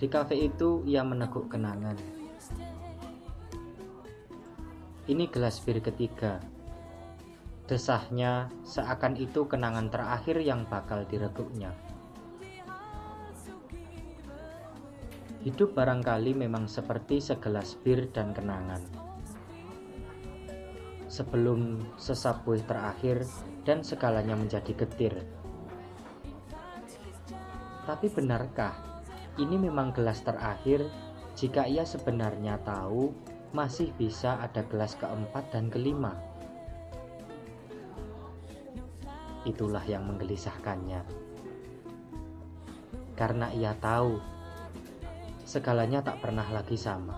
Di kafe itu ia meneguk kenangan. Ini gelas bir ketiga. Desahnya seakan itu kenangan terakhir yang bakal direguknya. Hidup barangkali memang seperti segelas bir dan kenangan. Sebelum sesap buih terakhir dan segalanya menjadi getir. Tapi benarkah ini memang gelas terakhir jika ia sebenarnya tahu masih bisa ada gelas keempat dan kelima? Itulah yang menggelisahkannya. Karena ia tahu segalanya tak pernah lagi sama.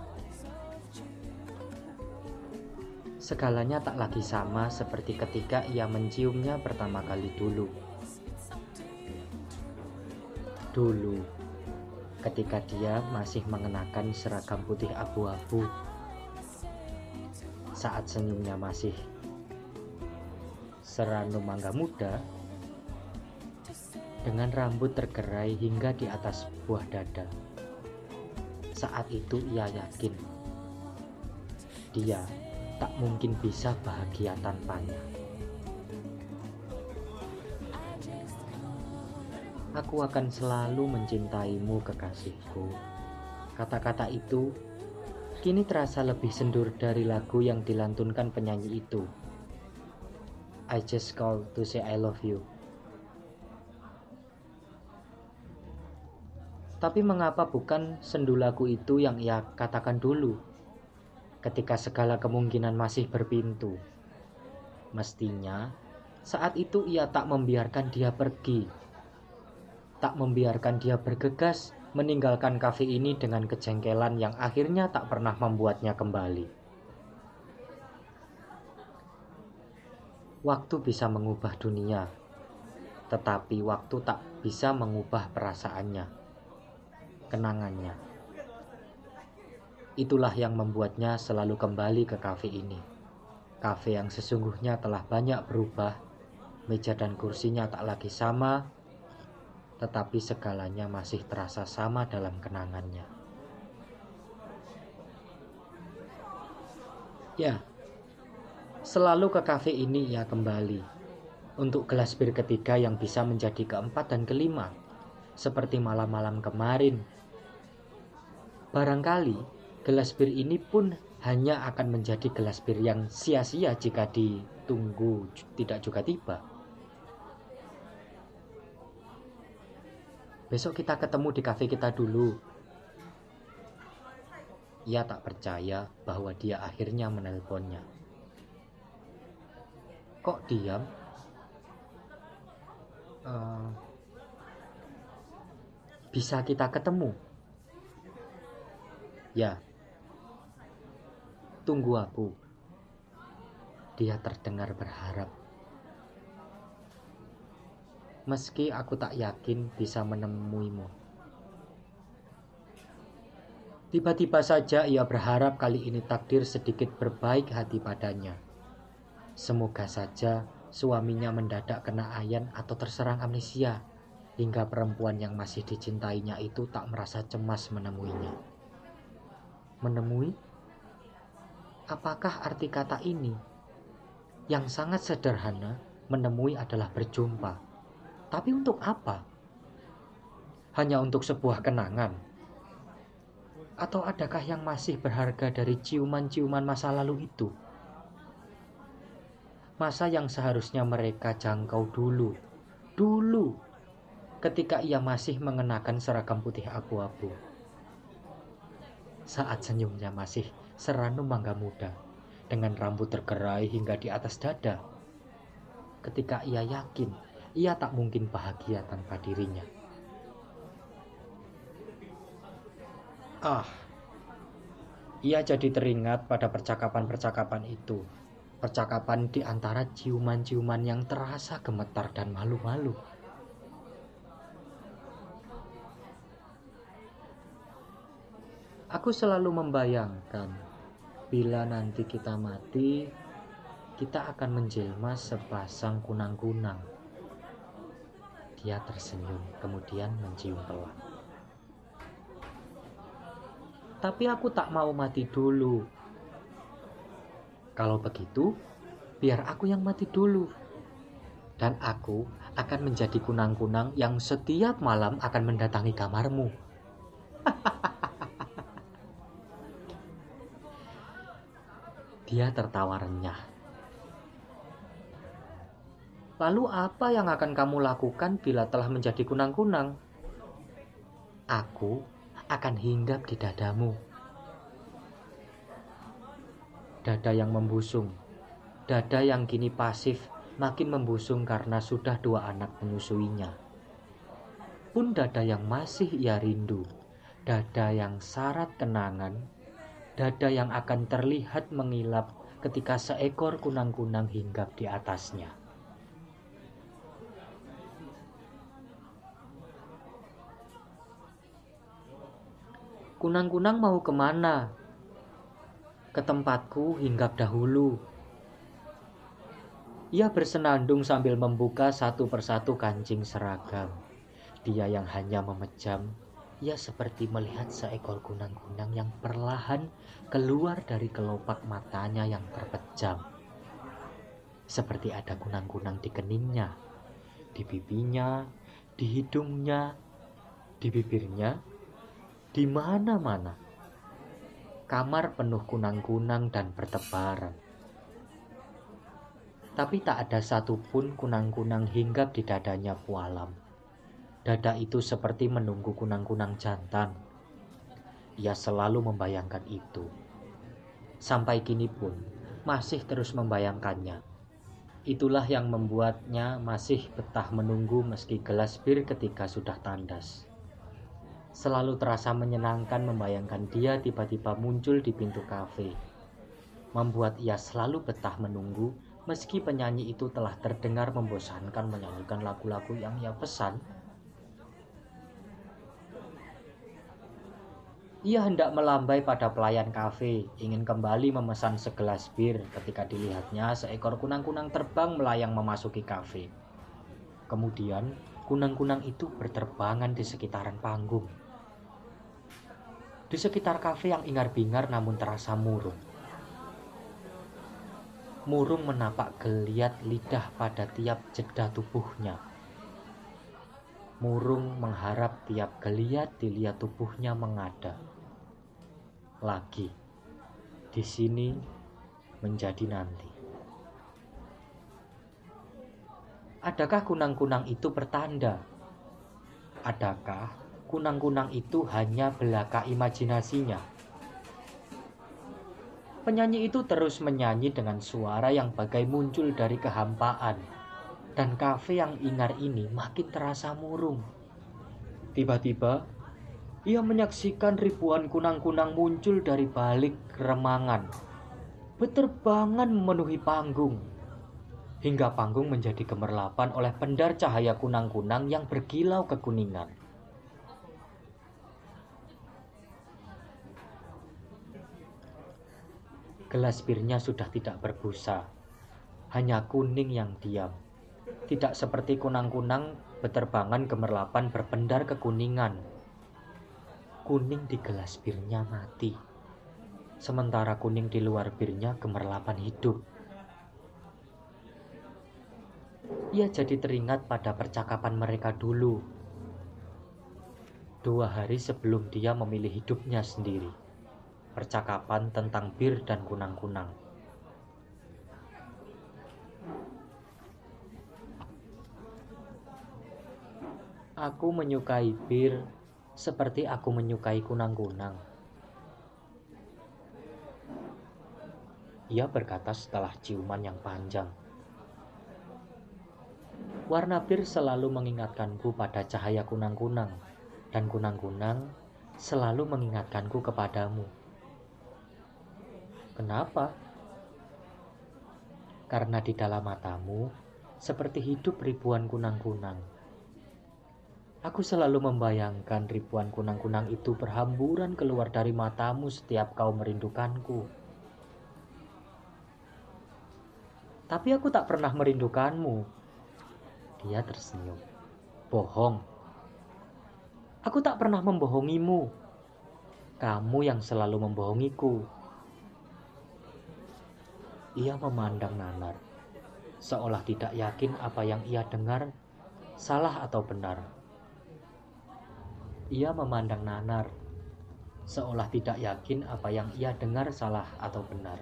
Segalanya tak lagi sama seperti ketika ia menciumnya pertama kali dulu. Dulu, ketika dia masih mengenakan seragam putih abu-abu, saat senyumnya masih seranu mangga muda, dengan rambut tergerai hingga di atas buah dada. Saat itu ia yakin dia tak mungkin bisa bahagia tanpanya. Aku akan selalu mencintaimu, kekasihku. Kata-kata itu kini terasa lebih sendur dari lagu yang dilantunkan penyanyi itu. I just call to say I love you. Tapi mengapa bukan sendu lagu itu yang ia katakan dulu? Ketika segala kemungkinan masih berpintu. Mestinya saat itu ia tak membiarkan dia pergi. Tak membiarkan dia bergegas meninggalkan kafe ini dengan kejengkelan yang akhirnya tak pernah membuatnya kembali. Waktu bisa mengubah dunia, tetapi waktu tak bisa mengubah perasaannya, kenangannya. Itulah yang membuatnya selalu kembali ke kafe ini. Kafe yang sesungguhnya telah banyak berubah, meja dan kursinya tak lagi sama, tetapi segalanya masih terasa sama dalam kenangannya. Ya, selalu ke kafe ini ia kembali untuk gelas bir ketiga yang bisa menjadi keempat dan kelima, seperti malam-malam kemarin. Barangkali gelas bir ini pun hanya akan menjadi gelas bir yang sia-sia jika ditunggu tidak juga tiba. Besok kita ketemu di kafe kita dulu. Ia tak percaya bahwa dia akhirnya menelponnya. Kok diam? Uh, bisa kita ketemu? Ya, tunggu aku. Dia terdengar berharap. Meski aku tak yakin bisa menemuimu. Tiba-tiba saja ia berharap kali ini takdir sedikit berbaik hati padanya. Semoga saja suaminya mendadak kena ayan atau terserang amnesia, hingga perempuan yang masih dicintainya itu tak merasa cemas menemuinya. Menemui? Apakah arti kata ini? Yang sangat sederhana, menemui adalah berjumpa. Tapi untuk apa? Hanya untuk sebuah kenangan? Atau adakah yang masih berharga dari ciuman-ciuman masa lalu itu? Masa yang seharusnya mereka jangkau dulu, dulu, ketika ia masih mengenakan seragam putih abu-abu. Saat senyumnya masih seranu mangga muda dengan rambut tergerai hingga di atas dada. Ketika ia yakin ia tak mungkin bahagia tanpa dirinya. Ah, ia jadi teringat pada percakapan-percakapan itu. Percakapan di antara ciuman-ciuman yang terasa gemetar dan malu-malu. Aku selalu membayangkan bila nanti kita mati, kita akan menjelma sepasang kunang-kunang. Dia tersenyum, kemudian mencium pelan. tapi aku tak mau mati dulu. Kalau begitu, biar aku yang mati dulu. Dan aku akan menjadi kunang-kunang yang setiap malam akan mendatangi kamarmu. Dia tertawa renyah. Lalu apa yang akan kamu lakukan bila telah menjadi kunang-kunang? Aku akan hinggap di dadamu. Dada yang membusung, dada yang kini pasif makin membusung karena sudah dua anak menyusuinya. Pun dada yang masih ia rindu, dada yang syarat kenangan, dada yang akan terlihat mengilap ketika seekor kunang-kunang hinggap di atasnya. Kunang-kunang mau ke mana? Ke tempatku hinggap dahulu, ia bersenandung sambil membuka satu persatu kancing seragam. Dia yang hanya memejam, ia seperti melihat seekor kunang-kunang yang perlahan keluar dari kelopak matanya yang terpejam. Seperti ada kunang-kunang di keningnya, di pipinya, di hidungnya, di bibirnya, di mana-mana. Kamar penuh kunang-kunang dan bertebaran tapi tak ada satupun kunang-kunang hinggap di dadanya Pualam. Dada itu seperti menunggu kunang-kunang jantan. Ia selalu membayangkan itu. Sampai kini pun masih terus membayangkannya. Itulah yang membuatnya masih betah menunggu meski gelas bir ketika sudah tandas. Selalu terasa menyenangkan membayangkan dia tiba-tiba muncul di pintu kafe. Membuat ia selalu betah menunggu Meski penyanyi itu telah terdengar membosankan menyanyikan lagu-lagu yang ia pesan, ia hendak melambai pada pelayan kafe, ingin kembali memesan segelas bir ketika dilihatnya seekor kunang-kunang terbang melayang memasuki kafe. Kemudian, kunang-kunang itu berterbangan di sekitaran panggung. Di sekitar kafe yang ingar-bingar namun terasa murung. Murung menapak geliat lidah pada tiap jeda tubuhnya. Murung mengharap tiap geliat dilihat tubuhnya mengada. Lagi, di sini menjadi nanti. Adakah kunang-kunang itu pertanda? Adakah kunang-kunang itu hanya belaka imajinasinya? Penyanyi itu terus menyanyi dengan suara yang bagai muncul dari kehampaan. Dan kafe yang ingar ini makin terasa murung. Tiba-tiba, ia menyaksikan ribuan kunang-kunang muncul dari balik remangan. Beterbangan memenuhi panggung. Hingga panggung menjadi gemerlapan oleh pendar cahaya kunang-kunang yang berkilau kekuningan. Gelas birnya sudah tidak berbusa, hanya kuning yang diam. Tidak seperti kunang-kunang beterbangan gemerlapan berpendar kekuningan. Kuning di gelas birnya mati, sementara kuning di luar birnya gemerlapan hidup. Ia jadi teringat pada percakapan mereka dulu, dua hari sebelum dia memilih hidupnya sendiri percakapan tentang bir dan kunang-kunang. Aku menyukai bir seperti aku menyukai kunang-kunang. Ia berkata setelah ciuman yang panjang. Warna bir selalu mengingatkanku pada cahaya kunang-kunang, dan kunang-kunang selalu mengingatkanku kepadamu. Kenapa? Karena di dalam matamu seperti hidup ribuan kunang-kunang. Aku selalu membayangkan ribuan kunang-kunang itu berhamburan keluar dari matamu setiap kau merindukanku. Tapi aku tak pernah merindukanmu. Dia tersenyum. Bohong. Aku tak pernah membohongimu Kamu yang selalu membohongiku. Ia memandang Nanar, seolah tidak yakin apa yang ia dengar salah atau benar. Ia memandang Nanar, seolah tidak yakin apa yang ia dengar salah atau benar.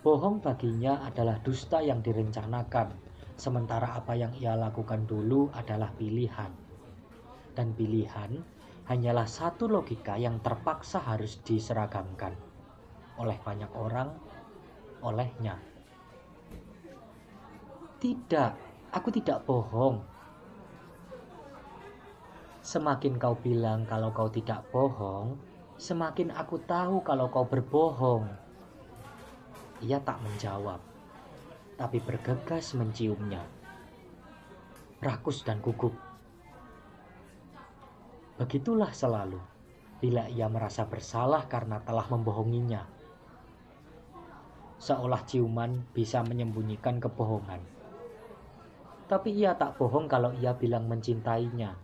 Bohong baginya adalah dusta yang direncanakan, sementara apa yang ia lakukan dulu adalah pilihan. Dan pilihan hanyalah satu logika yang terpaksa harus diseragamkan oleh banyak orang, olehnya. Tidak, aku tidak bohong. Semakin kau bilang kalau kau tidak bohong, semakin aku tahu kalau kau berbohong. Ia tak menjawab, tapi bergegas menciumnya. Rakus dan gugup Begitulah selalu bila ia merasa bersalah karena telah membohonginya. Seolah ciuman bisa menyembunyikan kebohongan. Tapi ia tak bohong kalau ia bilang mencintainya.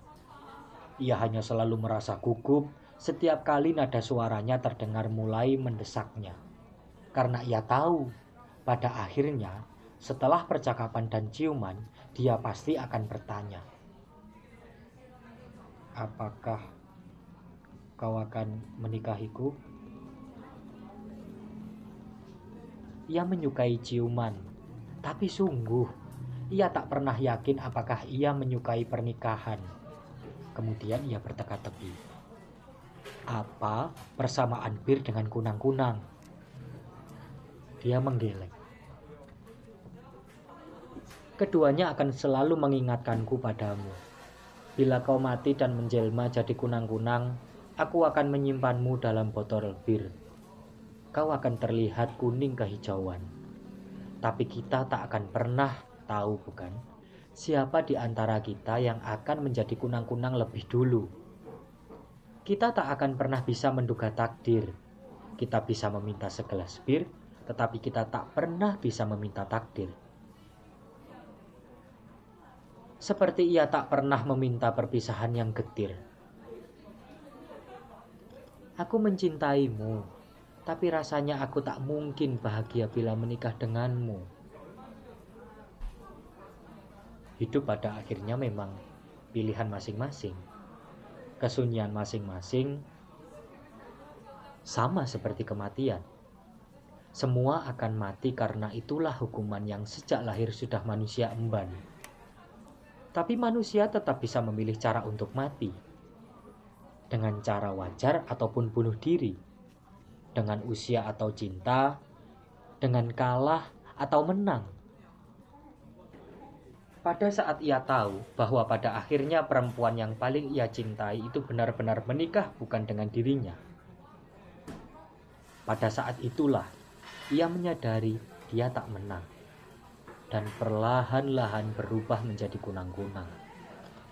Ia hanya selalu merasa gugup setiap kali nada suaranya terdengar mulai mendesaknya. Karena ia tahu pada akhirnya setelah percakapan dan ciuman, dia pasti akan bertanya, apakah kau akan menikahiku? Ia menyukai ciuman, tapi sungguh ia tak pernah yakin apakah ia menyukai pernikahan. Kemudian ia berteka-teki. Apa persamaan bir dengan kunang-kunang? Dia menggeleng. Keduanya akan selalu mengingatkanku padamu Bila kau mati dan menjelma jadi kunang-kunang, aku akan menyimpanmu dalam botol bir. Kau akan terlihat kuning kehijauan. Tapi kita tak akan pernah tahu bukan? Siapa di antara kita yang akan menjadi kunang-kunang lebih dulu? Kita tak akan pernah bisa menduga takdir. Kita bisa meminta segelas bir, tetapi kita tak pernah bisa meminta takdir. seperti ia tak pernah meminta perpisahan yang getir. Aku mencintaimu, tapi rasanya aku tak mungkin bahagia bila menikah denganmu. Hidup pada akhirnya memang pilihan masing-masing. Kesunyian masing-masing sama seperti kematian. Semua akan mati karena itulah hukuman yang sejak lahir sudah manusia emban. Tapi manusia tetap bisa memilih cara untuk mati. Dengan cara wajar ataupun bunuh diri. Dengan usia atau cinta. Dengan kalah atau menang. Pada saat ia tahu bahwa pada akhirnya perempuan yang paling ia cintai itu benar-benar menikah bukan dengan dirinya. Pada saat itulah ia menyadari dia tak menang dan perlahan-lahan berubah menjadi kunang-kunang.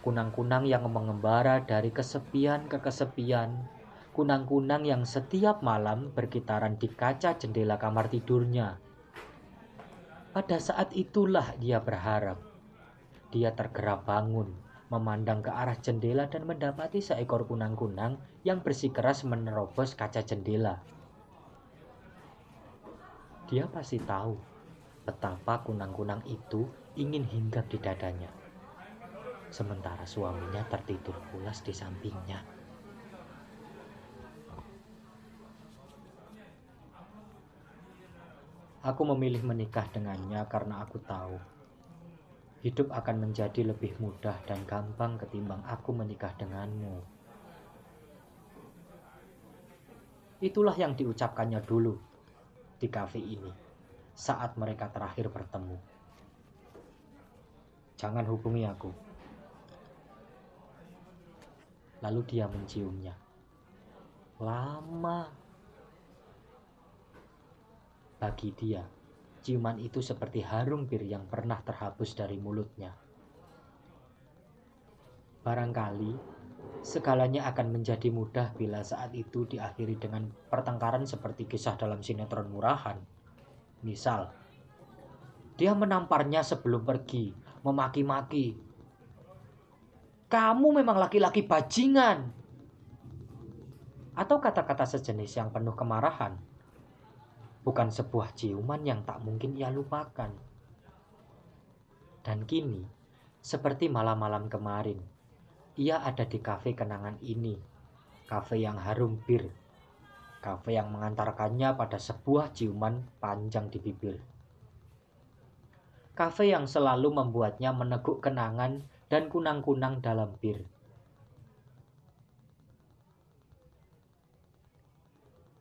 Kunang-kunang yang mengembara dari kesepian ke kesepian, kunang-kunang yang setiap malam berkitaran di kaca jendela kamar tidurnya. Pada saat itulah dia berharap. Dia tergerak bangun, memandang ke arah jendela dan mendapati seekor kunang-kunang yang bersikeras menerobos kaca jendela. Dia pasti tahu betapa kunang-kunang itu ingin hinggap di dadanya. Sementara suaminya tertidur pulas di sampingnya. Aku memilih menikah dengannya karena aku tahu hidup akan menjadi lebih mudah dan gampang ketimbang aku menikah denganmu. Itulah yang diucapkannya dulu di kafe ini saat mereka terakhir bertemu. Jangan hubungi aku. Lalu dia menciumnya. Lama. Bagi dia, ciuman itu seperti harum bir yang pernah terhapus dari mulutnya. Barangkali segalanya akan menjadi mudah bila saat itu diakhiri dengan pertengkaran seperti kisah dalam sinetron murahan. Misal, dia menamparnya sebelum pergi, memaki-maki. Kamu memang laki-laki bajingan. atau kata-kata sejenis yang penuh kemarahan. Bukan sebuah ciuman yang tak mungkin ia lupakan. Dan kini, seperti malam-malam kemarin, ia ada di kafe kenangan ini. Kafe yang harum bir. Kafe yang mengantarkannya pada sebuah ciuman panjang di bibir. Kafe yang selalu membuatnya meneguk kenangan dan kunang-kunang dalam bir.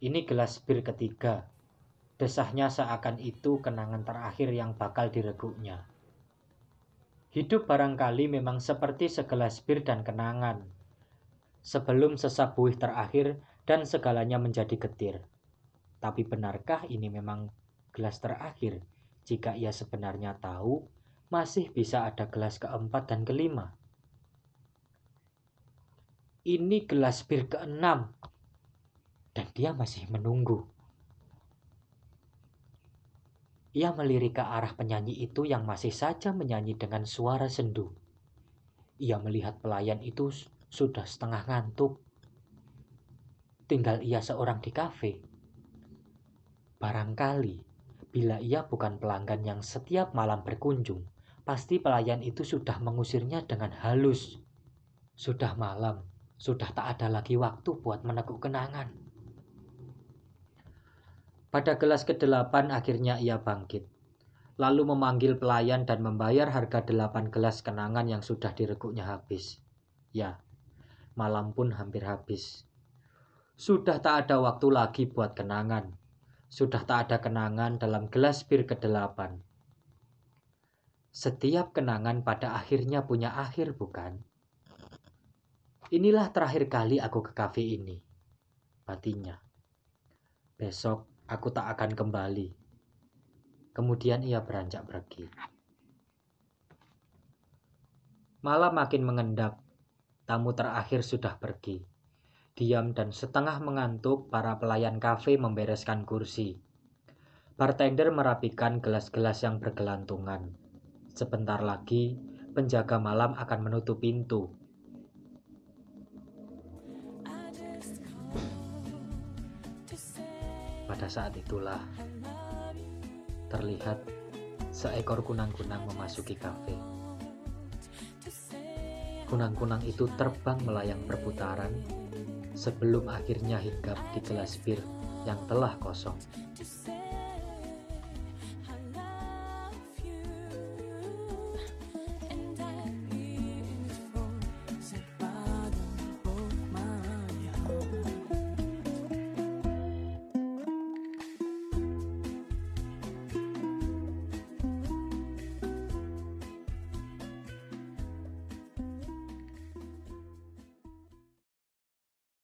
Ini gelas bir ketiga. Desahnya seakan itu kenangan terakhir yang bakal direguknya. Hidup barangkali memang seperti segelas bir dan kenangan. Sebelum sesak buih terakhir dan segalanya menjadi getir. Tapi benarkah ini memang gelas terakhir jika ia sebenarnya tahu masih bisa ada gelas keempat dan kelima? Ini gelas bir keenam dan dia masih menunggu. Ia melirik ke arah penyanyi itu yang masih saja menyanyi dengan suara sendu. Ia melihat pelayan itu sudah setengah ngantuk. Tinggal ia seorang di kafe. Barangkali, bila ia bukan pelanggan yang setiap malam berkunjung, pasti pelayan itu sudah mengusirnya dengan halus. Sudah malam, sudah tak ada lagi waktu buat meneguk kenangan. Pada gelas ke-8 akhirnya ia bangkit. Lalu memanggil pelayan dan membayar harga delapan gelas kenangan yang sudah direguknya habis. Ya, malam pun hampir habis. Sudah tak ada waktu lagi buat kenangan. Sudah tak ada kenangan dalam gelas bir ke-8. Setiap kenangan pada akhirnya punya akhir, bukan? Inilah terakhir kali aku ke kafe ini. Batinya. Besok Aku tak akan kembali. Kemudian ia beranjak pergi. Malam makin mengendap. Tamu terakhir sudah pergi. Diam dan setengah mengantuk, para pelayan kafe membereskan kursi. Bartender merapikan gelas-gelas yang bergelantungan. Sebentar lagi, penjaga malam akan menutup pintu Pada saat itulah terlihat seekor kunang-kunang memasuki kafe. Kunang-kunang itu terbang melayang perputaran sebelum akhirnya hinggap di gelas bir yang telah kosong.